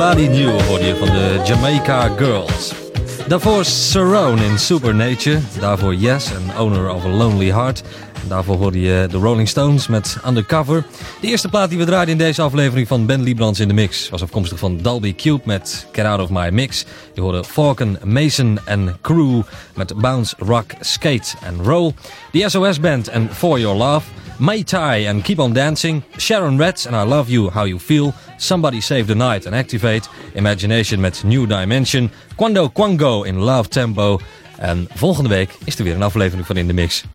Somebody New hoorde je van de Jamaica Girls. Daarvoor Cerrone in Supernature. Daarvoor Yes, an Owner of a Lonely Heart. Daarvoor hoorde je de Rolling Stones met Undercover. De eerste plaat die we draaiden in deze aflevering van Ben Liebrands in de Mix... was afkomstig van Dalby Cube met Get Out of My Mix. Je hoorde Falcon, Mason en Crew met Bounce, Rock, Skate en Roll. The SOS Band en For Your Love... Mai Tai and Keep On Dancing, Sharon Reds and I Love You How You Feel, Somebody Save the Night and Activate, Imagination met New Dimension, Quando Quango in Love Tempo. En volgende week is er weer een aflevering van In The Mix.